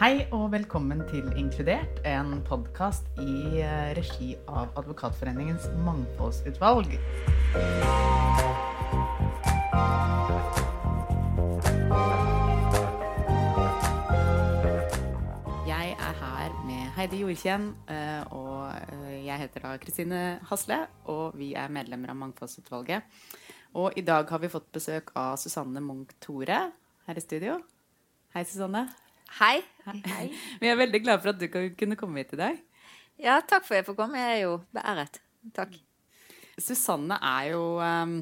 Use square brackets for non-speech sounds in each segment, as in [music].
Hei og velkommen til Inkludert, en podkast i eh, regi av Advokatforeningens mangfoldsutvalg. Jeg er her med Heidi Jorkjenn, eh, og eh, jeg heter da Kristine Hasle, og vi er medlemmer av Mangfoldsutvalget. Og i dag har vi fått besøk av Susanne Munch-Tore her i studio. Hei, Susanne. Hei. Hei. Vi er veldig glade for at du kunne komme hit i dag. Ja, takk for at jeg får komme. Jeg er jo beæret. Takk. Susanne er jo um,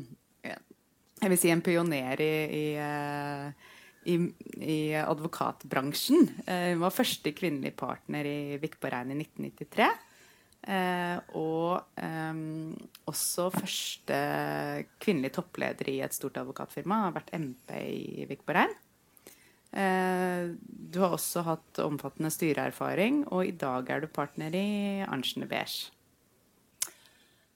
jeg vil si en pioner i, i, uh, i, i advokatbransjen. Uh, hun var første kvinnelige partner i Vikborg-Rein i 1993. Uh, og um, også første kvinnelige toppleder i et stort advokatfirma. Har vært MP i Vikborg-Rein. Eh, du har også hatt omfattende styreerfaring, og i dag er du partner i Arntzen Beige.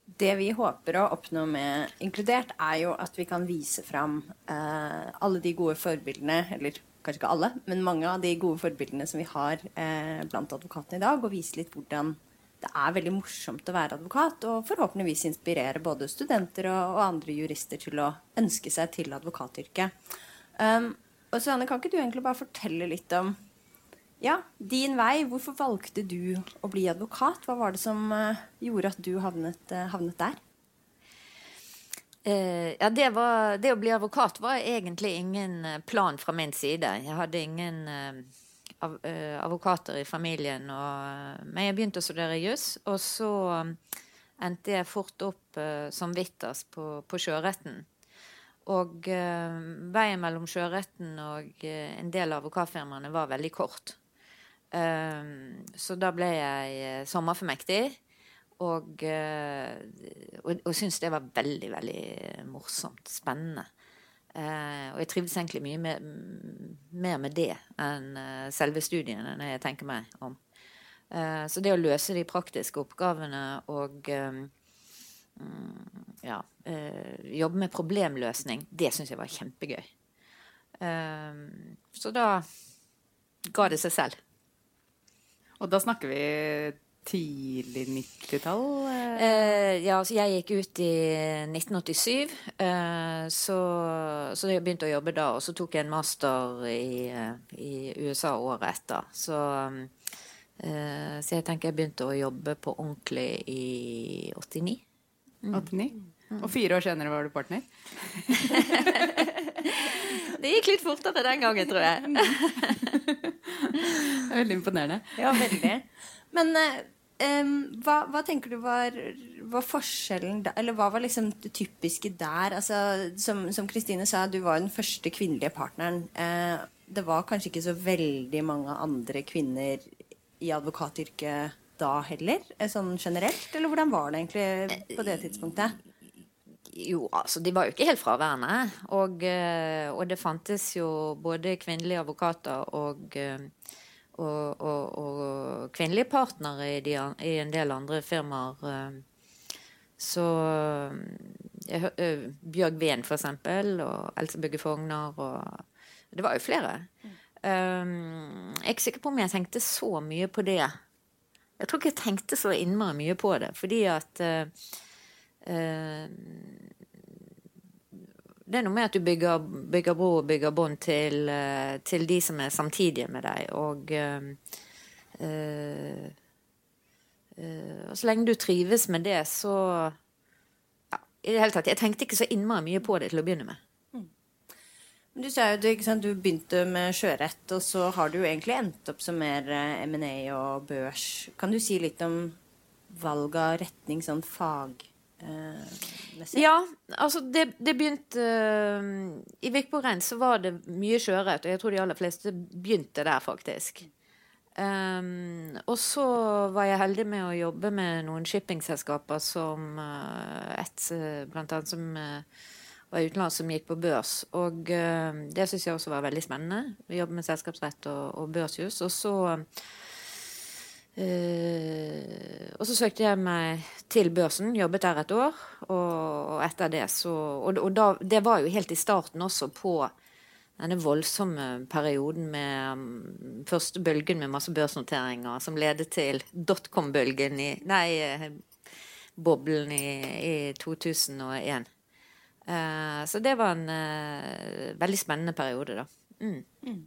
Det vi håper å oppnå med Inkludert, er jo at vi kan vise fram eh, alle de gode forbildene, eller kanskje ikke alle, men mange av de gode forbildene som vi har eh, blant advokatene i dag, og vise litt hvordan det er veldig morsomt å være advokat, og forhåpentligvis inspirere både studenter og, og andre jurister til å ønske seg til advokatyrket. Um, og Susanne, kan ikke du egentlig bare fortelle litt om ja, din vei? Hvorfor valgte du å bli advokat? Hva var det som uh, gjorde at du havnet, uh, havnet der? Uh, ja, det, var, det, å bli advokat var egentlig ingen plan fra min side. Jeg hadde ingen av, advokater i familien. Og, men jeg begynte å studere juss, og så endte jeg fort opp som vitters på, på sjøretten. Og uh, veien mellom sjøretten og uh, en del av advokatfirmaene var veldig kort. Um, så da ble jeg sommerformektig. Og, og, og syntes det var veldig, veldig morsomt. Spennende. og jeg trivdes egentlig mye mer, mer med det enn selve studiene, når jeg tenker meg om. så det å løse de praktiske oppgavene og Mm, ja, øh, jobbe med problemløsning, det syns jeg var kjempegøy. Uh, så da ga det seg selv. Og da snakker vi tidlig 90-tall? Eh, ja, altså jeg gikk ut i 1987. Eh, så, så, jeg begynte å jobbe da. Og så tok jeg en master i, i USA året etter. Så, så jeg tenker jeg begynte å jobbe på ordentlig i 89. 89. Mm. Og fire år senere var du partner? [laughs] det gikk litt fortere den gangen, tror jeg. det er veldig imponerende. Ja, veldig. Men um, hva, hva, tenker du var, var forskjellen da, Eller hva var liksom det typiske der? Altså, som Kristine sa, du var den første kvinnelige partneren. Uh, det var kanskje ikke så veldig mange andre kvinner i advokatyrket da heller, eh, sånn generelt? Eller hvordan var det egentlig på det tidspunktet? Jo, altså, de var jo ikke helt fraværende. Og, eh, og det fantes jo både kvinnelige advokater og, eh, og, og kvinnelige partnere i, de, i, en del andre firmaer. Så jeg, Bjørg Ven, for eksempel, og Else Bugge Fogner og Det var jo flere. Um, jeg er ikke sikker på om jeg tenkte så mye på det jeg tror ikke jeg tenkte så innmari mye på det, fordi at uh, uh, Det er noe med at du bygger, bygger bro og bygger bånd til, uh, til, de som er samtidige med deg, og og så lenge du trives med det, så ja, i det hele tatt, Jeg tenkte ikke så innmari mye på det til å begynne med. Du sa jo du, begynte med sjørett, og så har du jo egentlig endt opp som mer eh, M&A og børs. Kan du si litt om valg av retning sånn fagmessig? Eh, ja, altså det, det begynte uh, I Vikborg Rein så var det mye sjørett, og jeg tror de aller fleste begynte der, faktisk. Um, og så var jeg heldig med å jobbe med noen shippingselskaper som uh, et blant annet som uh, var utenlands som gikk på børs. Og uh, det syns jeg også var veldig spennende. Vi jobber med selskapsrett og, og børsjus. Og så uh, Og så søkte jeg meg til børsen, jobbet der et år. Og, og etter det så Og, og da, det var jo helt i starten også på denne voldsomme perioden med um, første bølgen med masse børsnoteringer som ledet til dotcom-bølgen i Nei, eh, boblen i, i 2001. Uh, så det var en uh, veldig spennende periode, da. Mm. Mm.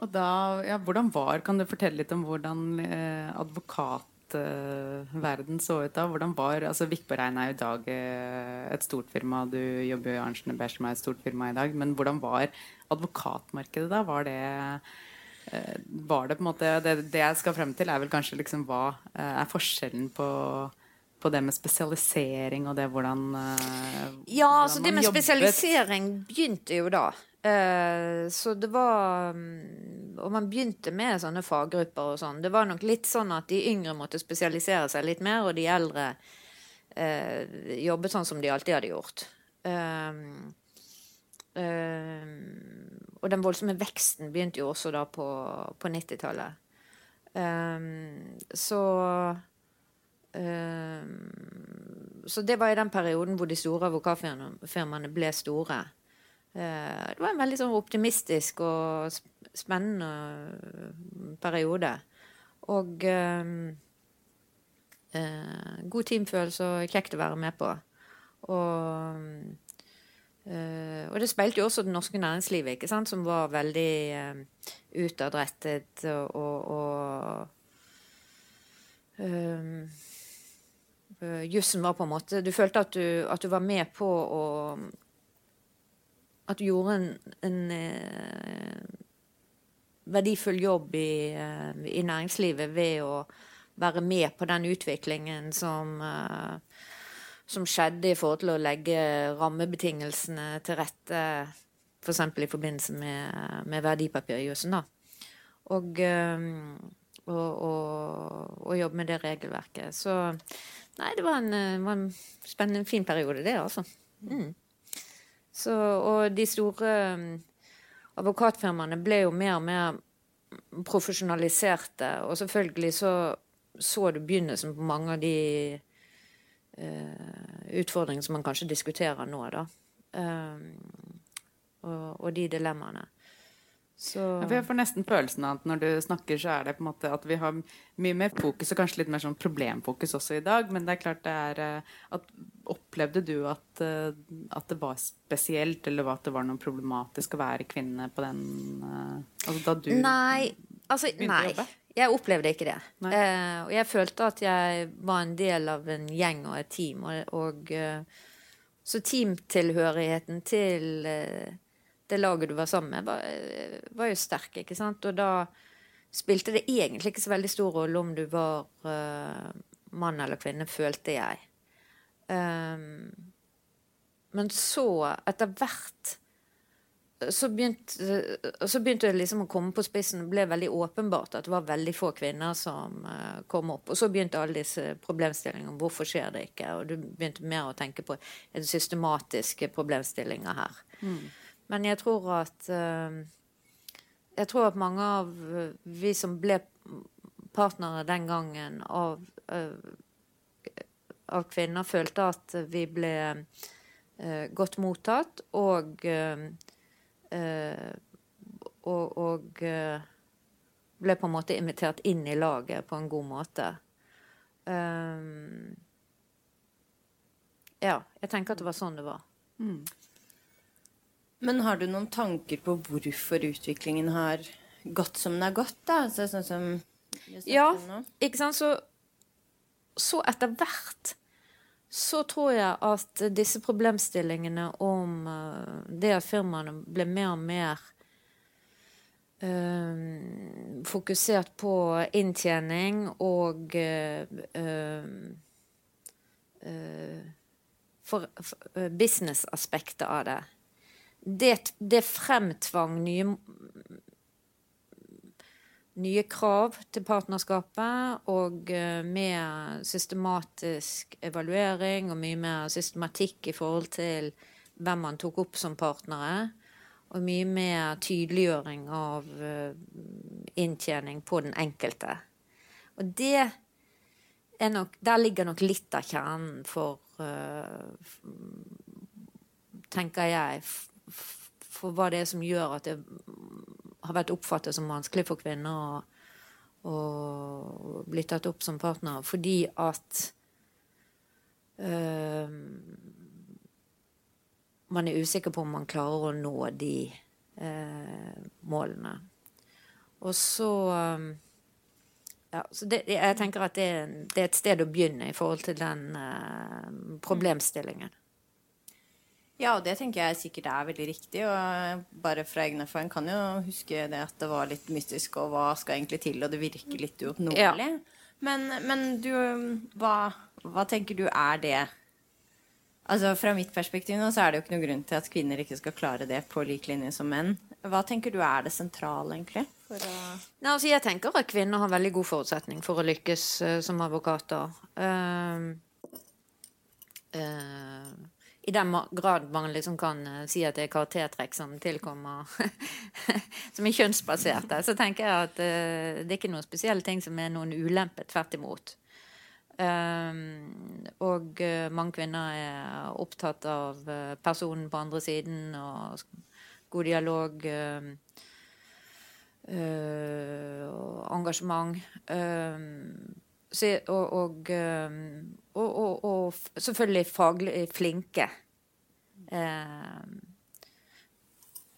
Og da, ja, hvordan var, Kan du fortelle litt om hvordan eh, advokatverden eh, så ut da? Hvordan var, altså Vikborg-Rein er jo i dag eh, et stort firma, du jobber jo i Arntzen Berg som er et stort firma i dag. Men hvordan var advokatmarkedet da? Var det eh, var det på en måte det, det, jeg skal frem til, er vel kanskje liksom hva eh, er forskjellen på på det med spesialisering og det hvordan hvordan Ja, altså det med jobbet. spesialisering begynte jo da. Uh, så det var um, Og man begynte med sånne faggrupper og sånn. Det var nok litt sånn at de yngre måtte spesialisere seg litt mer, og de eldre eh, jobbet sånn som de alltid hadde gjort. og den voldsomme veksten begynte jo også da på, på 90-tallet. så Ehm, så det var i den perioden hvor de store advokatfirmaene ble store. Eh, det var en veldig sånn optimistisk og spennende eh, periode. Og ehm, eh, god teamfølelse og kjekt å være med på. Og, og det speilte jo også det norske næringslivet, ikke sant, som var veldig utadrettet og, og, og um, uh, jussen var på en måte Du følte at du, at du, var med på å At du gjorde en, en uh, verdifull jobb i, uh, i, næringslivet ved å være med på den utviklingen som, som skjedde i forhold til å legge rammebetingelsene til rette, f.eks. For i forbindelse med, med verdipapirjussen. Og, og, og, og, jobbe med det regelverket. Så Nei, det var en, eh, var en spennende, fin periode, det, altså. Mm. Så, og de store um, advokatfirmaene ble jo mer og mer profesjonaliserte. Og selvfølgelig så så du begynnelsen på mange av de uh, utfordringene som man kanskje diskuterer nå, da. Um, og, og, de dilemmaene. Så... Ja, jeg får nesten følelsen av at når du snakker, så er det på en måte at vi har mye mer fokus, og kanskje litt mer sånn problemfokus også i dag. Men det er klart det er eh, at, Opplevde du at, eh, at, det var spesielt, eller at det var noe problematisk å være kvinne på den eh, Altså da du nei, altså, begynte nei. å jobbe? Jeg opplevde ikke det. Og jeg følte at jeg var en del av en gjeng og et team. Og, og så teamtilhørigheten til eh, det laget du var sammen med, var, var, jo sterk, ikke sant. Og da spilte det egentlig ikke så veldig stor rolle om du var uh, mann eller kvinne, følte jeg. Um, men så, etter hvert så begynte, så begynte, det liksom å komme på spissen. Det ble veldig åpenbart at det var veldig få kvinner som uh, kom opp. Og så begynte alle disse problemstillingene. Hvorfor skjer det ikke? Og du begynte mer å tenke på systematiske problemstillinger her. Mm. Men jeg tror at eh, Jeg tror at mange av vi som ble partnere den gangen av, eh, av kvinner, følte at vi ble eh, godt mottatt og og, og ble på en måte invitert inn i laget på en god måte. Um, ja, jeg tenker at det var sånn det var. Mm. Men har du noen tanker på hvorfor utviklingen har gått som den har gått? da? Altså, sånn som ja, ikke sant. Så, så etter hvert så tror jeg at disse problemstillingene om uh, det at firmaene ble mer og mer uh, fokusert på inntjening og for, for businessaspektet av det det, det fremtvang nye, nye krav til partnerskapet, og mer med systematisk evaluering og mye mer systematikk i forhold til hvem man tok opp som partnere. Og mye mer tydeliggjøring av eh, inntjening på den enkelte. Og det er nok Der ligger nok litt av kjernen for, uh, tenker jeg, for hva det er som gjør at det har vært oppfattet som vanskelig for kvinner å, bli tatt opp som partner. Fordi at øh, man er usikker på om man klarer å nå de øh, målene. Og så ja, så det, jeg tenker at det, det, er et sted å begynne i forhold til den øh, problemstillingen. Ja, og det tenker jeg sikkert er veldig riktig. Og bare fra egen erfaring kan jo huske det at det var litt mystisk, og hva skal egentlig til, og det virker litt uoppnåelig. Ja. Men, men, du, hva, hva tenker du er det Altså Fra mitt perspektiv nå så er det jo ikke noen grunn til at kvinner ikke skal klare det på lik linje som menn. Hva tenker du er det sentrale, egentlig? Å... Nei, altså jeg tenker at kvinner har veldig god forutsetning for å lykkes uh, som advokater. Uh, i den grad man liksom kan uh, si at det er karaktertrekk som tilkommer [laughs] Som er kjønnsbaserte, så tenker jeg at uh, det er ikke noen spesielle ting som er noen ulempe. Tvert imot. Um, og uh, mange kvinner er opptatt av personen på andre siden og god dialog. og engasjement. Så, og, og, og, og, selvfølgelig faglig flinke.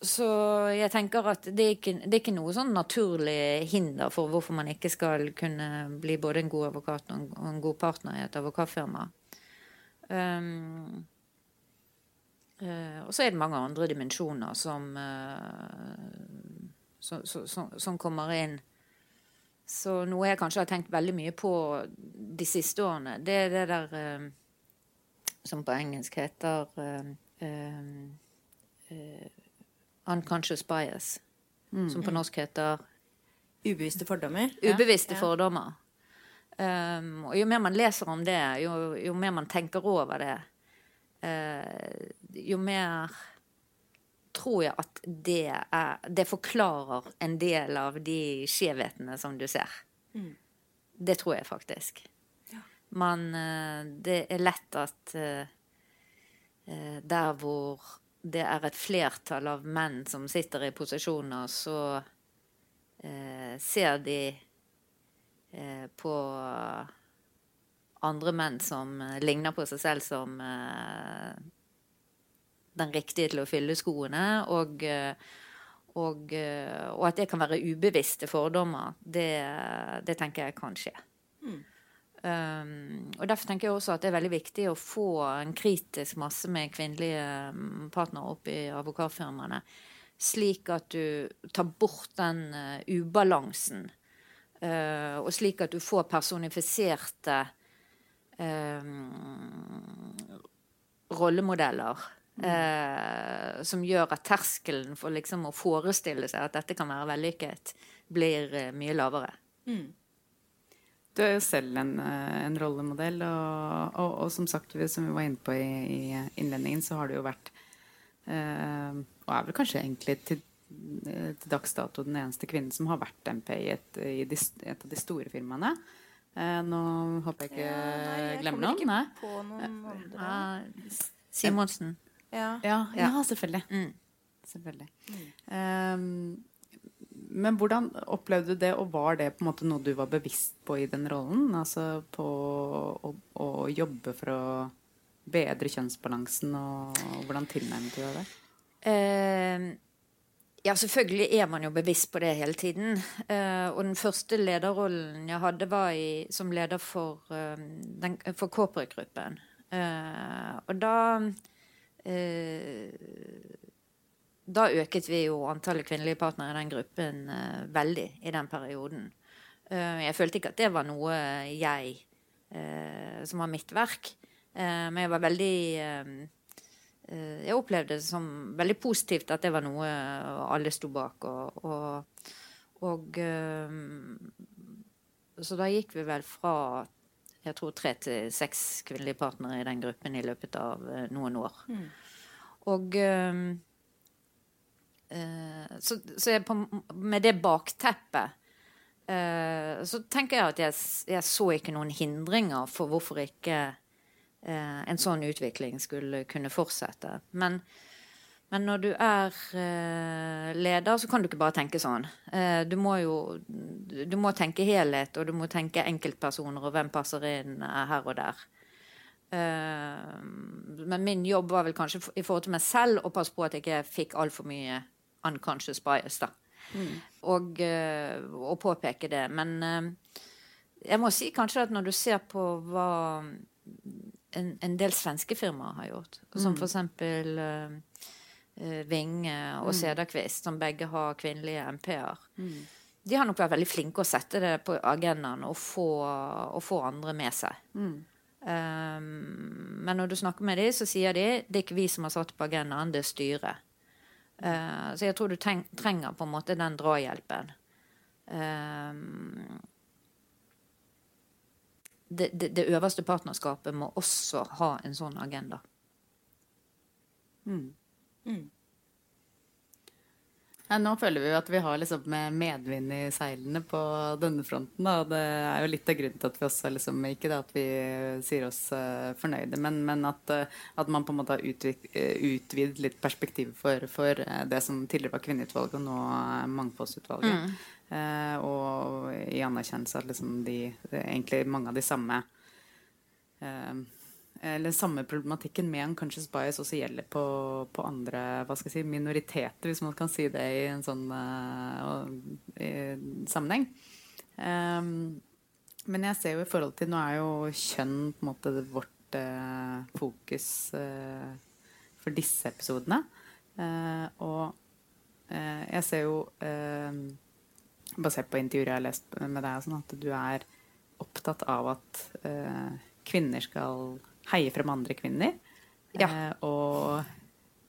Så jeg tenker at det er, ikke, det er ikke noe sånn naturlig hinder for hvorfor man ikke skal kunne bli både en god advokat og en, og en god partner i et advokatfirma. Um, uh, og så er det mange andre dimensjoner som, uh, som, som, som kommer inn. Så noe jeg kanskje har tenkt veldig mye på de siste årene, det er det der uh, som på engelsk heter eh, eh, unconscious bias. Mm. Som på norsk heter Ubevisste fordommer. Ubevisste ja. fordommer. Um, og jo mer man leser om det, jo, jo mer man tenker over det, uh, jo mer tror jeg at det, er, det forklarer en del av de skjevhetene som du ser. Mm. Det tror jeg faktisk. Ja. Men uh, Det er lett at uh, der hvor det er et flertall av menn som sitter i posisjoner, så eh, ser de eh, på andre menn som ligner på seg selv som den riktige til å fylle skoene. Og, eh, og, eh, og at det kan være ubevisste fordommer, det, det tenker jeg kan skje. Mm. Um, og Derfor tenker jeg også at det er veldig viktig å få en kritisk masse med kvinnelige mm, partnere opp i advokatfirmaene. Slik at du tar bort den uh, ubalansen. Uh, og slik at du får personifiserte uh, rollemodeller Eh, som gjør at terskelen for liksom å forestille seg at dette kan være vellykket, blir mye lavere. Mm. Du er jo selv en, eh, en rollemodell, og, og, og, som sagt, som vi var inne på i, i innledningen, så har du jo vært eh, Og er vel kanskje egentlig til, eh, til dags dato den eneste kvinnen som har vært MP i et, i de, et av de store firmaene. Eh, nå håper jeg ikke ja, nei, jeg glemmer noen. Nei. På noen andre. Simonsen. Ja, ja, ja selvfølgelig. Mm. selvfølgelig. Mm. Um, men hvordan opplevde du det, og var det på en måte noe du var bevisst på i den rollen? Altså på å, å jobbe for å bedre kjønnsbalansen, og, og hvordan tilnærmet du det? Uh, ja, selvfølgelig er man jo bevisst på det hele tiden. Uh, og den første lederrollen jeg hadde, var i, som leder for, uh, den, for corporate-gruppen. Uh, og da Eh, da øket vi jo antallet kvinnelige partnere i den gruppen uh, veldig i den perioden. Uh, jeg følte ikke at det var noe jeg som var mitt verk, men jeg var veldig jeg opplevde det som veldig positivt at det var noe alle sto bak. Og, og, og, så da gikk vi vel fra jeg tror tre til seks kvinnelige partnere i den gruppen i løpet av uh, noen år. Mm. Og uh, uh, så, så på, med det bakteppet så tenker jeg at jeg, jeg, så ikke noen hindringer for hvorfor ikke en sånn utvikling skulle kunne fortsette. Men, Men når du er eh, leder, så kan du ikke bare tenke sånn. Eh, du må jo du må tenke helhet, og du må tenke enkeltpersoner, og hvem passer inn eh, her og der. Eh, men min jobb var vel kanskje i forhold til meg selv å passe på at jeg ikke fikk altfor mye unconscious bias. da. Og, eh, og påpeke det. Men eh, jeg må si kanskje at når du ser på hva en, en del svenske firmaer har gjort, som for eksempel eh, Vinge og Cederquist, som begge har kvinnelige MP-er. De har nok vært veldig flinke å sette det på agendaen og få, og få andre med seg. Um, men når du snakker med dem, så sier de det er ikke vi som har satt på agendaen, det er styret. Uh, så jeg tror du trenger på en måte den drahjelpen. Um, det, det, det øverste partnerskapet må også ha en sånn agenda. Ja, nå føler vi jo at vi har liksom medvind i seilene på denne fronten. Da. og Det er jo litt av grunnen til at vi også liksom, Ikke det at vi sier oss uh, fornøyde, men, men at, uh, at man på en måte har eh, utvidet litt perspektiv for, for det som tidligere var kvinneutvalget, og nå er Mm. Uh, og i anerkjennelse at liksom de, er egentlig mange av de samme eh, eller samme problematikken med unconscious bias også gjelder på, på andre hva skal jeg si, minoriteter, hvis man kan si det i en sånn uh, i sammenheng. Um, men jeg ser jo i forhold til Nå er jo kjønn på en måte vårt uh, fokus eh, for disse episodene. Eh, og eh, jeg ser jo eh, basert på intervjuer jeg har lest med deg, sånn, at du er opptatt av at eh, kvinner skal heie frem andre kvinner. Ja. eh, og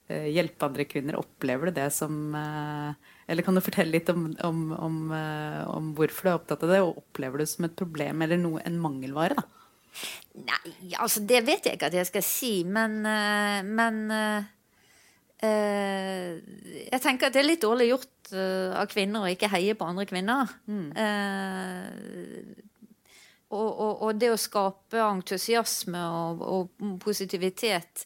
eh, hjelpe andre kvinner. Opplever du det som eh, Eller kan du fortelle litt om, om, om, om hvorfor du er opptatt av det, og opplever du det som et problem eller noe, en mangelvare? da? Nei, altså det vet jeg ikke at jeg skal si, men, men eh, Jeg tenker at det er litt dårlig gjort uh, av kvinner å ikke heie på andre kvinner. Eh, og, og, og det å skape entusiasme og, og positivitet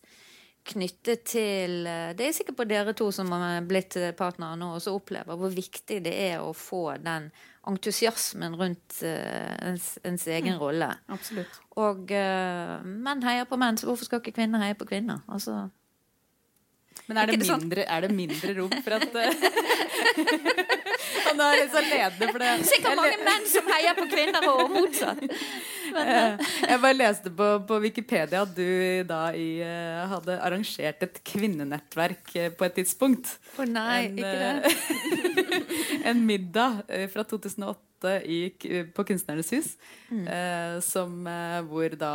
knyttet til eh, Det er sikkert på dere to som har blitt partnere nå, og som opplever hvor viktig det er å få den entusiasmen rundt eh, ens, ens egen rolle. Absolutt. Og eh, menn heier på menn, så hvorfor skal ikke kvinner heie på kvinner? Altså, Men er det, sant? mindre, er det mindre rom for at [laughs] eh, [laughs] Han er litt så ledende for det. sikkert mange menn som heier på kvinner, og motsatt. Eh, Jeg bare leste på, på Wikipedia at du da i, eh, hadde arrangert et kvinnenettverk eh, på et tidspunkt. Å nei, en, ikke det. [laughs] eh, [laughs] en middag eh, fra 2008 i, på Kunstnernes hus. Mm. eh, som, eh, hvor da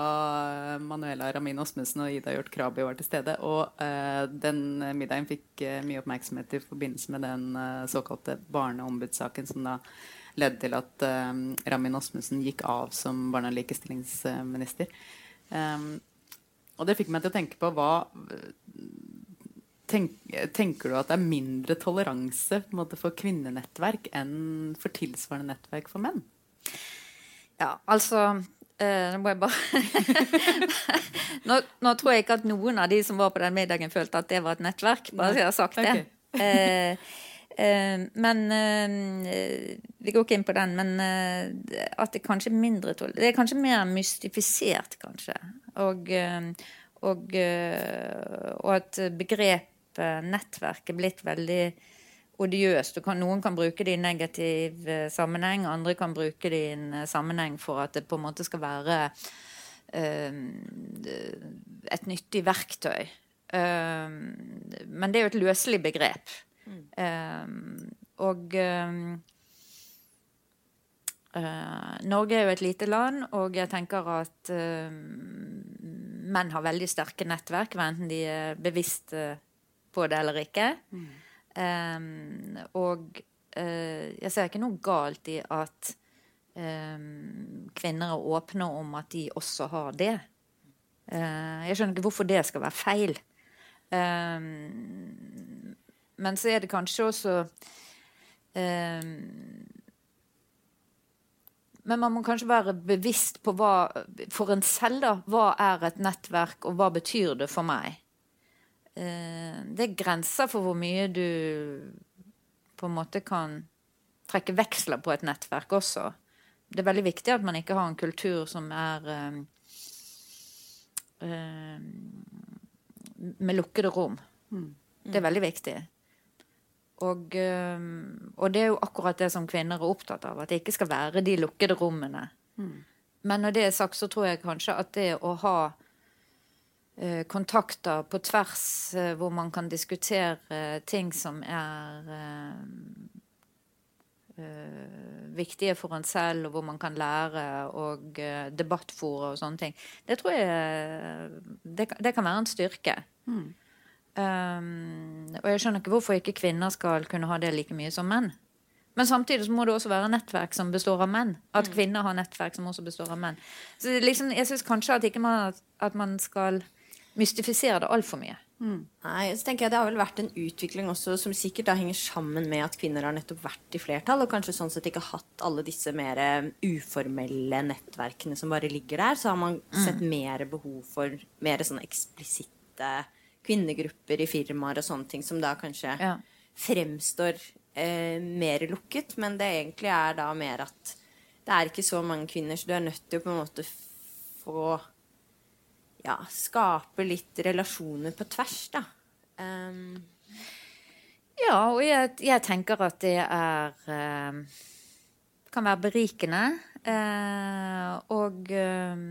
Manuela Ramin Osmundsen og Ida Hjort Krabi var til stede. Og eh, den middagen fikk eh, mye oppmerksomhet i forbindelse med den eh, såkalte barneombudssaken som da ledde til at eh, Ramin Osmundsen gikk av som barne- og likestillingsminister. Og det fikk meg til å tenke på hva tenk, Tenker du at det er mindre toleranse måte, for kvinnenettverk enn for tilsvarende nettverk for menn? Ja, altså eh, Nå må jeg bare [laughs] nå, nå tror jeg ikke at noen av de som var på den middagen, følte at det var et nettverk. Bare jeg har sagt det. Okay. Eh, eh, men eh, Vi går ikke inn på den, men eh, at det kanskje er mindre tål... Det er kanskje mer mystifisert, kanskje. Og, og, og at begrepet nettverk er blitt veldig odiøst. Kan, noen kan bruke det i negativ eh, sammenheng, andre kan bruke det i en eh, sammenheng for at det på en måte skal være eh, et nyttig verktøy. Uh, men det er jo et løselig begrep. Eh, og uh, Norge er jo et lite land, og jeg tenker at menn har veldig sterke nettverk, enten de er bevisste på det eller ikke. Um, og uh, jeg ser ikke noe galt i at um, kvinner er åpne om at de også har det. Uh, jeg skjønner ikke hvorfor det skal være feil. Um, men så er det kanskje også Men man må kanskje være bevisst på hva for en selv, da. Hva er et nettverk, og hva betyr det for meg? Eh, Det er grenser for hvor mye du på en måte kan trekke veksler på et nettverk også. Det er veldig viktig at man ikke har en kultur som er eh, eh, med lukkede rom. Det er veldig viktig. Og, og det er jo akkurat det som kvinner er opptatt av, at det ikke skal være de lukkede rommene. Men når det er sagt, så tror jeg kanskje at det å ha kontakter på tvers eh, hvor man kan diskutere ting som er eh, eh, viktige for en selv, og hvor man kan lære, og debattfora og sånne ting, det tror jeg eh, det, kan- det kan være en styrke. Um, og jeg skjønner ikke hvorfor ikke kvinner skal kunne ha det like mye som menn. Men samtidig så må det også være nettverk som består av menn. At kvinner har nettverk som også består av menn. Så liksom, jeg syns kanskje at, ikke man, at man skal mystifisere det altfor mye. Nei, så tenker jeg Det har vel vært en utvikling også som sikkert da henger sammen med at kvinner har nettopp vært i flertall, og kanskje sånn sett ikke hatt alle disse mer eh, uformelle nettverkene som bare ligger der. Så har man sett mer behov for mer sånn eksplisitte kvinnegrupper i firmaer og sånne ting, som da kanskje Ja. fremstår eh, mer lukket. Men det egentlig er da mer at det er ikke så mange kvinner, så du er nødt til å på en måte få ja, skape litt relasjoner på tvers, da. Um, Ja, og jeg, jeg tenker at det er eh, Kan være berikende. Uh, og eh,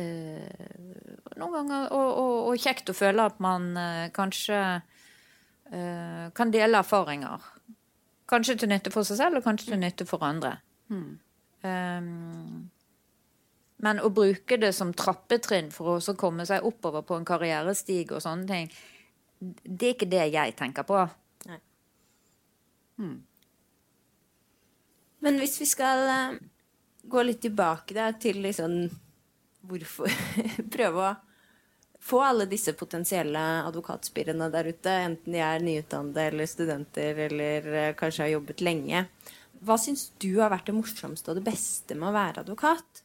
uh, noen ganger og, og, og kjekt å føle at man uh, kanskje kan dele erfaringer. Kanskje til nytte for seg selv, og kanskje til nytte for andre. Um, men å bruke det som trappetrinn for å også komme seg oppover på en karrierestig og sånne ting, det er ikke det jeg tenker på. men hvis vi skal eh, gå litt tilbake da, til liksom hvorfor [laughs] Prøve å få alle disse potensielle advokatspirene der ute, enten de er nyutdannede eller studenter eller eh, kanskje har jobbet lenge. Hva syns du har vært det morsomste og det beste med å være advokat?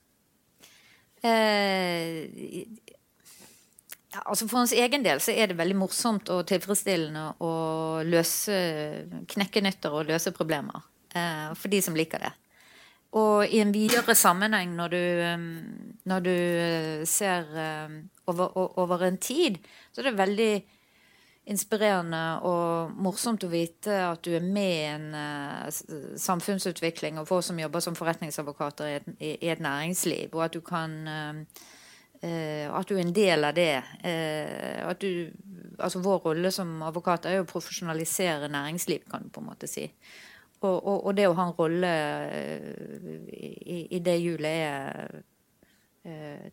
Eh, ja, altså For hans egen del så er det veldig morsomt og tilfredsstillende å løse knekkenytter og løse problemer. Eh, for de som liker det. Og i en videre sammenheng, når du, eh, når du eh, ser eh, over, over en tid, så er det veldig inspirerende og morsomt å vite at du er med i en uh, samfunnsutvikling og folk som jobber som forretningsadvokater i et, i, et næringsliv, og at du kan uh, uh, At du er en del av det. at du, altså Vår rolle som advokat er jo å profesjonalisere næringsliv, kan du på en måte si. Og, og, og det å ha en rolle i, i det hjulet er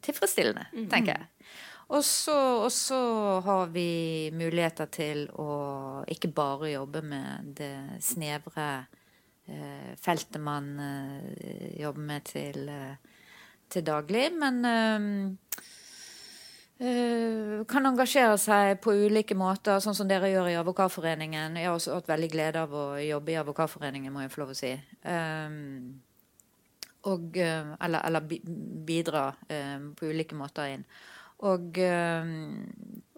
tilfredsstillende, tenker jeg. Og så, har vi muligheter til å ikke bare jobbe med det snevre eh, feltet man eh, jobber med til, eh, til daglig, men eh, eh, kan engasjere seg på ulike måter, sånn som dere gjør i Advokatforeningen. Jeg har også hatt veldig glede av å jobbe i Advokatforeningen, må jeg få lov å si. Um, og, eller, eller bidra eh, på ulike måter inn. Og, eh,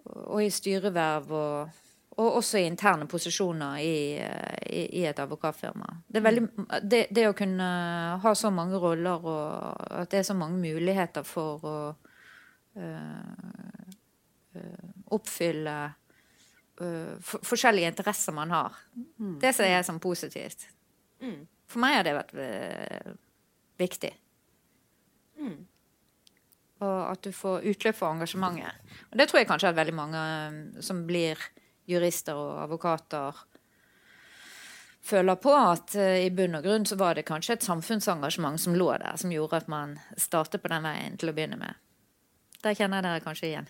og i styreverv og, og også i interne posisjoner i, eh, i, i et advokatfirma. Det, veldig, det, det å kunne ha så mange roller og at det er så mange muligheter for å eh, oppfylle øh, for, forskjellige interesser man har. Det ser jeg som positivt. For meg har det vært viktig. viktig. Og at du får utløp for engasjementet. Og det tror jeg kanskje at veldig mange eh, som blir jurister og advokater føler på at eh, i bunn og grunn så var det kanskje et samfunnsengasjement som lå der, som gjorde at man startet på den veien til å begynne med. Der kjenner jeg dere kanskje igjen.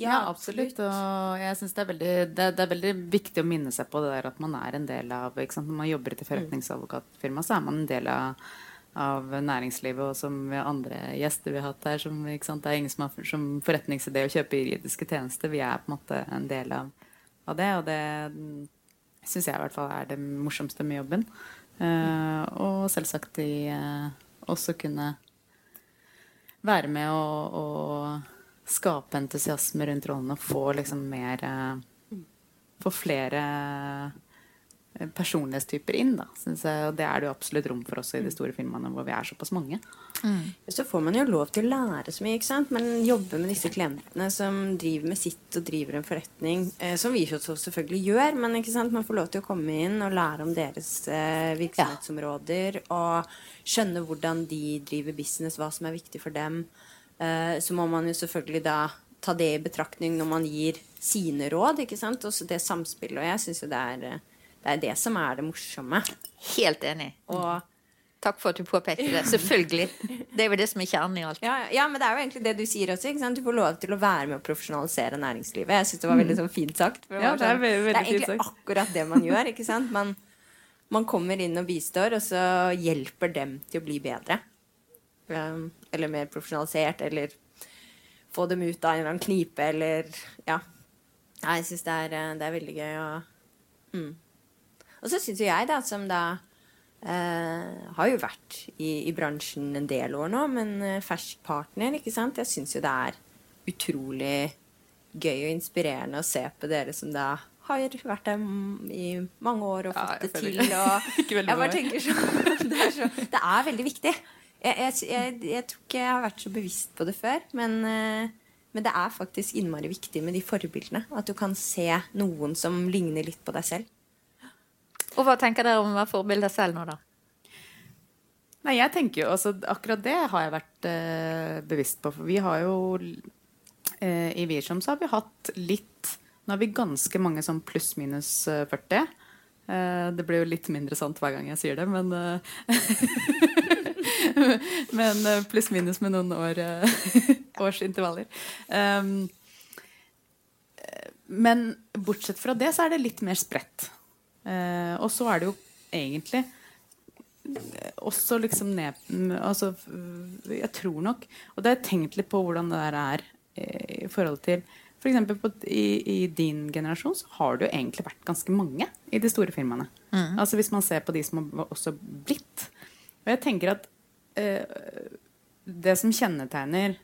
Ja, absolutt. Og jeg synes det, er veldig, det, det er veldig viktig å minne seg på det der at man er en del av ikke sant? Når man jobber i et forretningsadvokatfirma, så er man en del av, av næringslivet. Og som vi andre gjester vi har hatt her, som, det er ingen som har som forretningsidé å kjøpe juridiske tjenester. Vi er på en måte en del av, av det, og det syns jeg i hvert fall er det morsomste med jobben. Uh, og selvsagt i uh, også kunne være med å, å skape entusiasme rundt rollene og få liksom mer uh, Få flere eh, personlighetstyper inn, da, synes jeg. Og det er det jo absolutt rom for også i de store filmene hvor vi er såpass mange. Så får man jo lov til å lære så mye. ikke sant? men jobbe med disse klientene som driver med sitt og driver en forretning. Eh, som vi selvfølgelig gjør, men ikke sant? man får lov til å komme inn og lære om deres eh, virksomhetsområder. Og skjønne hvordan de driver business, hva som er viktig for dem. Eh, så må man jo selvfølgelig da ta det i betraktning når man gir sine råd. ikke sant? Og så det samspillet. Og jeg syns jo det er, eh, det er det som er det morsomme. Helt enig. Og Takk for at du påpekte det. [laughs] Selvfølgelig. Det er jo det som er kjernen i alt. Ja, ja, men det er jo egentlig det du sier også. Ikke sant? Du får lov til å være med å profesjonalisere næringslivet. Jeg syns det var veldig sånn fint sagt. for Ja, det er sånn- veldig- veldig det er fint egentlig sagt. akkurat det man gjør. ikke sant? Man, man kommer inn og bistår, og så hjelper dem til å bli bedre. Um, eller mer profesjonalisert, eller få dem ut av en eller annen knipe, eller Ja. Jeg syns det, eh, det er veldig gøy å mm. Og så syns jo jeg, da, som da eh, har jo vært i, i bransjen en del år nå, men eh, fersk partner, ikke sant. Jeg syns jo det er utrolig gøy og inspirerende å se på dere som da har vært der i mange år og fått ja, det til. Og [laughs] jeg bare tenker sånn [laughs] det, så det er veldig viktig. Jeg, jeg, jeg, jeg tror ikke jeg har vært så bevisst på det før, men, eh, men det er faktisk innmari viktig med de forbildene. At du kan se noen som ligner litt på deg selv. Og hva tenker dere om å være forbilder selv nå, da? Nei, jeg tenker jo, altså Akkurat det har jeg vært eh, bevisst på. For vi har jo eh, I Wiersholm så har vi hatt litt Nå har vi ganske mange sånn pluss-minus eh, 40. Eh, det blir jo litt mindre sant hver gang jeg sier det, men eh, [laughs] Men eh, pluss-minus med noen år, eh, [laughs] årsintervaller. Um, eh, men bortsett fra det, så er det litt mer spredt. Eh, og så er det jo egentlig også liksom ned altså, Jeg tror nok Og det har jeg tenkt litt på hvordan det der er eh, i forhold til for eksempel i, I din generasjon så har det jo egentlig vært ganske mange i de store firmaene. Altså Hvis man ser på de som har også blitt. Og jeg tenker at eh, det som kjennetegner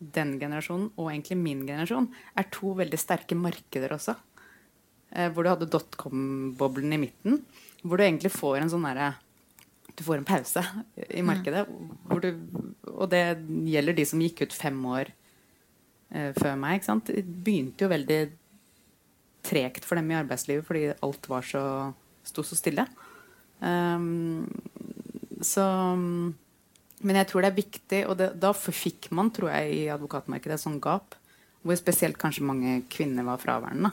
den generasjonen og egentlig min generasjon, er to veldig sterke markeder også. Eh, hvor du hadde dotcom-boblen i midten. Hvor du egentlig får en sånn derre Du får en pause i markedet. Du, og det gjelder de som gikk ut fem år eh, før meg. ikke sant? Det begynte jo veldig tregt for dem i arbeidslivet fordi alt var så sto så stille. Um, så Men jeg tror det er viktig, og det, da fikk man, tror jeg, i advokatmarkedet et sånt gap. Hvor spesielt kanskje mange kvinner var fraværende.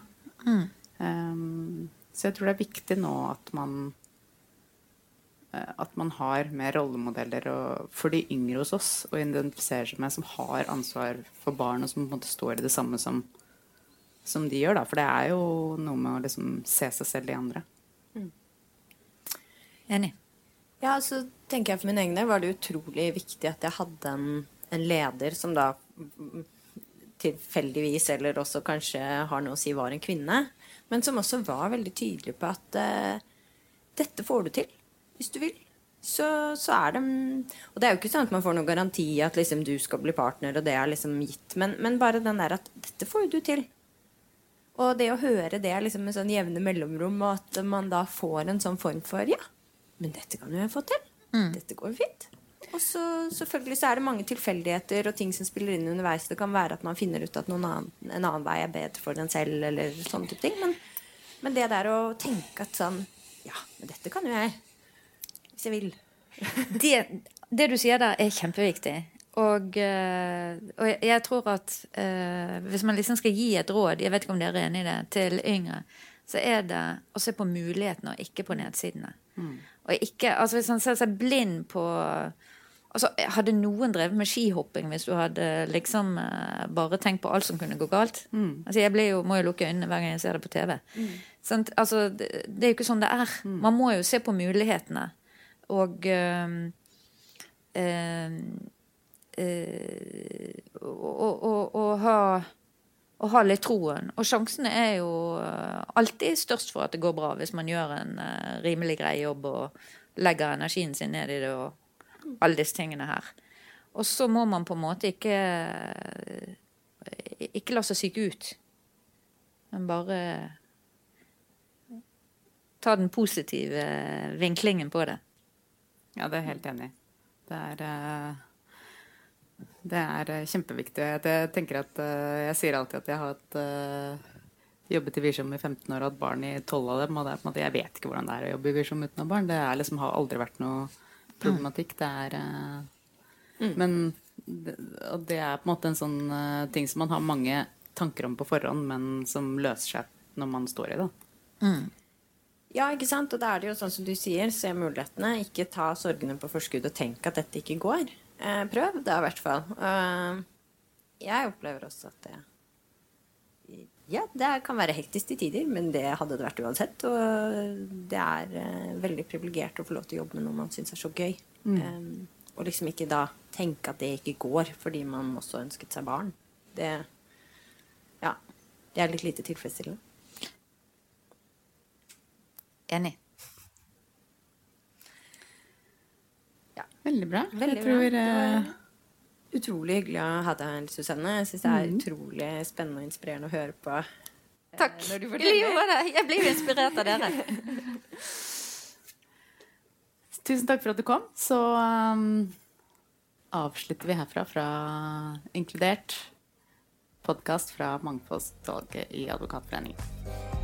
Um, så jeg tror det er viktig nå at man eh, at man har mer rollemodeller og, for de yngre hos oss å identifisere seg med, som har ansvar for barn, og som på en måte står i det samme som, som de gjør. Da. For det er jo noe med å liksom se seg selv i andre. Enig. Ja, så tenker jeg for min egen del var det utrolig viktig at jeg hadde en, en leder som da mm, tilfeldigvis, eller også kanskje har noe å si, var en kvinne. Men som også var veldig tydelig på at uh, dette får du til hvis du vil. Så, så er det Og det er jo ikke sånn at man får noen garanti at liksom du skal bli partner, og det er liksom gitt. Men, men bare den der at dette får jo du til. Og det å høre det liksom med sånn jevne mellomrom, og at man da får en sånn form for Ja, men dette kan jo jeg få til. Dette går jo fint. Og så selvfølgelig så er det mange tilfeldigheter og ting som spiller inn underveis. Det kan være at man finner ut at annen, en annen vei er bedre for den selv, eller sånne type ting. Men, men det der å tenke at sånn Ja, men dette kan jo jeg. Hvis jeg vil. [laughs] Det, det du sier der, er kjempeviktig. Og, eh, og jeg, tror at eh, hvis man liksom skal gi et råd, jeg vet ikke om dere er enig i det, til yngre, så er det å se på mulighetene og ikke på nedsidene. Og ikke, altså Hvis man ser seg blind på altså Hadde noen drevet med skihopping hvis du hadde liksom eh, bare tenkt på alt som kunne gå galt? Altså Jeg blir jo, må jo lukke øynene hver gang jeg ser det på TV. Sant? Altså, det, det er jo ikke sånn det er. Man må jo se på mulighetene. Og øhm, øhm, øh, og, og, og, ha, og ha litt troen. Og sjansene er jo øh, alltid størst for at det går bra, hvis man gjør en øh, rimelig grei jobb og legger energien sin ned i det og alle disse tingene her. Og så må man på en måte ikke ikke la seg syke ut. Men bare ta den positive vinklingen på det. Ja, det er helt enig. Det er, eh, det er eh, kjempeviktig. Jeg tenker at eh, jeg sier alltid at jeg har hatt jobbet i visjom i 15 år og hatt barn i 12 av dem. Og det er på en måte, jeg vet ikke hvordan det er å jobbe i visjom uten å ha barn. Det er liksom, har aldri vært noe problematikk. Det er mm. Men det, og det er på en måte en sånn ting som man har mange tanker om på forhånd, men som løser seg når man står i det. Mm. Ja, ikke sant? Og da er det jo sånn som du sier, se mulighetene. Ikke ta sorgene på forskudd og tenk at dette ikke går. Eh, prøv, det i hvert fall. Uh, jeg opplever også at det Ja, det kan være hektisk til tider, men det hadde det vært uansett. Og det er uh, veldig privilegert å få lov til å jobbe med noe man syns er så gøy. Mm. Um, og liksom ikke da tenke at det ikke går fordi man også ønsket seg barn. Det Ja. Det er litt lite tilfredsstillende. Enig. Ja. Veldig bra. Veldig tror, bra. Utrolig hyggelig å ha deg her, Susanne. Jeg syns det er mm. utrolig spennende og inspirerende å høre på. Eh, Takk. Jeg blir jo inspirert av dere. [laughs] Tusen takk for at du kom. Så um, avslutter vi herfra fra Inkludert. Podkast fra Mangfoldsutvalget i Advokatforeningen.